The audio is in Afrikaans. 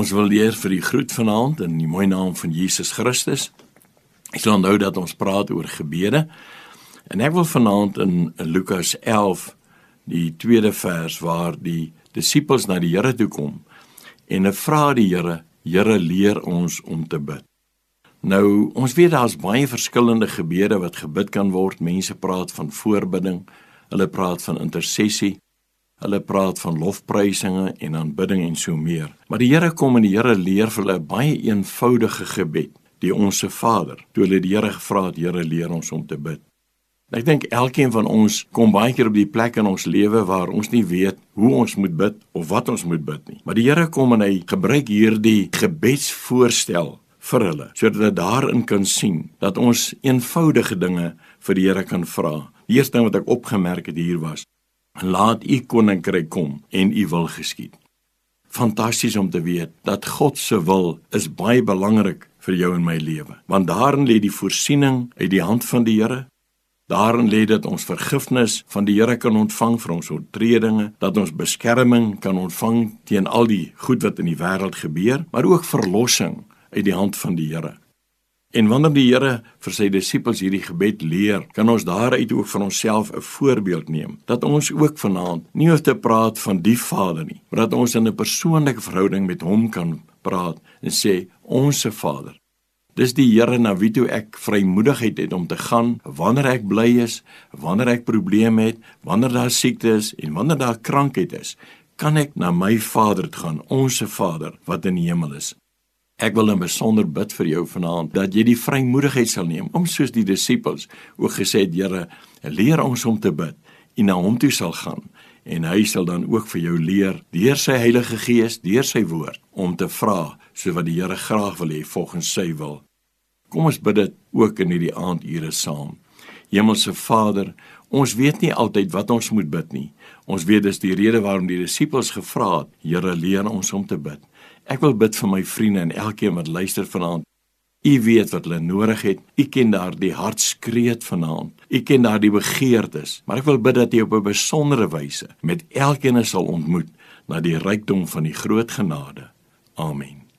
Ons wil leer vir die groet vanaand in die mooi naam van Jesus Christus. Ek sal onthou dat ons praat oor gebede. En ek wil vanaand in, Lukas 11 die tweede vers waar die disippels na die Here toe kom en hulle vra die Here, Here leer ons om te bid. Nou, ons weet daar's baie verskillende gebede wat gebid kan word. Mense praat van voorbidding, hulle praat van intersessie, hulle praat van lofprysinge en aanbidding en so meer. Maar die Here kom en die Here leer vir hulle 'n baie eenvoudige gebed, die Onse Vader. Toe hulle die Here gevra het, Here leer ons om te bid. Ek dink elkeen van ons kom baie keer op die plek in ons lewe waar ons nie weet hoe ons moet bid of wat ons moet bid nie. Maar die Here kom en hy gebruik hierdie gebedsvoorstel vir hulle sodat hulle daarin kan sien dat ons eenvoudige dinge vir die Here kan vra. Die eerste ding wat ek opgemerk het hier was: Laat u koninkryk kom en u wil geskied. Fantasties om te weet dat God se wil is baie belangrik vir jou en my lewe. Want daarin lê die voorsiening uit die hand van die Here. Daarin lê dat ons vergifnis van die Here kan ontvang vir ons oortredinge, dat ons beskerming kan ontvang teen al die goed wat in die wêreld gebeur, maar ook verlossing uit die hand van die Here. En wanneer die Here vir sy disippels hierdie gebed leer, kan ons daaruit ook vir onsself 'n voorbeeld neem dat ons ook vanaand nie hoef te praat van die Vader nie, maar dat ons in 'n persoonlike verhouding met hom kan praat en sê onsse Vader Dis die Here na wie toe ek vrymoedigheid het om te gaan wanneer ek bly is, wanneer ek probleme het, wanneer daar siekte is en wanneer daar krankheid is, kan ek na my Vader gaan, onsse Vader wat in die hemel is. Ek wil 'n besonder bid vir jou vanaand dat jy die vrymoedigheid sal neem om soos die disippels ook gesê het, Here, leer ons om te bid en na hom toe sal gaan en hy sal dan ook vir jou leer deur sy Heilige Gees, deur sy woord om te vra so wat die Here graag wil hê volgens sy wil. Kom ons bid dit ook in hierdie aandure saam. Hemelse Vader, ons weet nie altyd wat ons moet bid nie. Ons weet dis die rede waarom die disippels gevra het, Here leer ons om te bid. Ek wil bid vir my vriende en elkeen wat luister vanaand. U weet wat hulle nodig het. U ken daardie hartskreet vanaand. U ken daardie begeertes, maar ek wil bid dat U op 'n besondere wyse met elkeen sal ontmoet na die rykdom van die groot genade. Amen.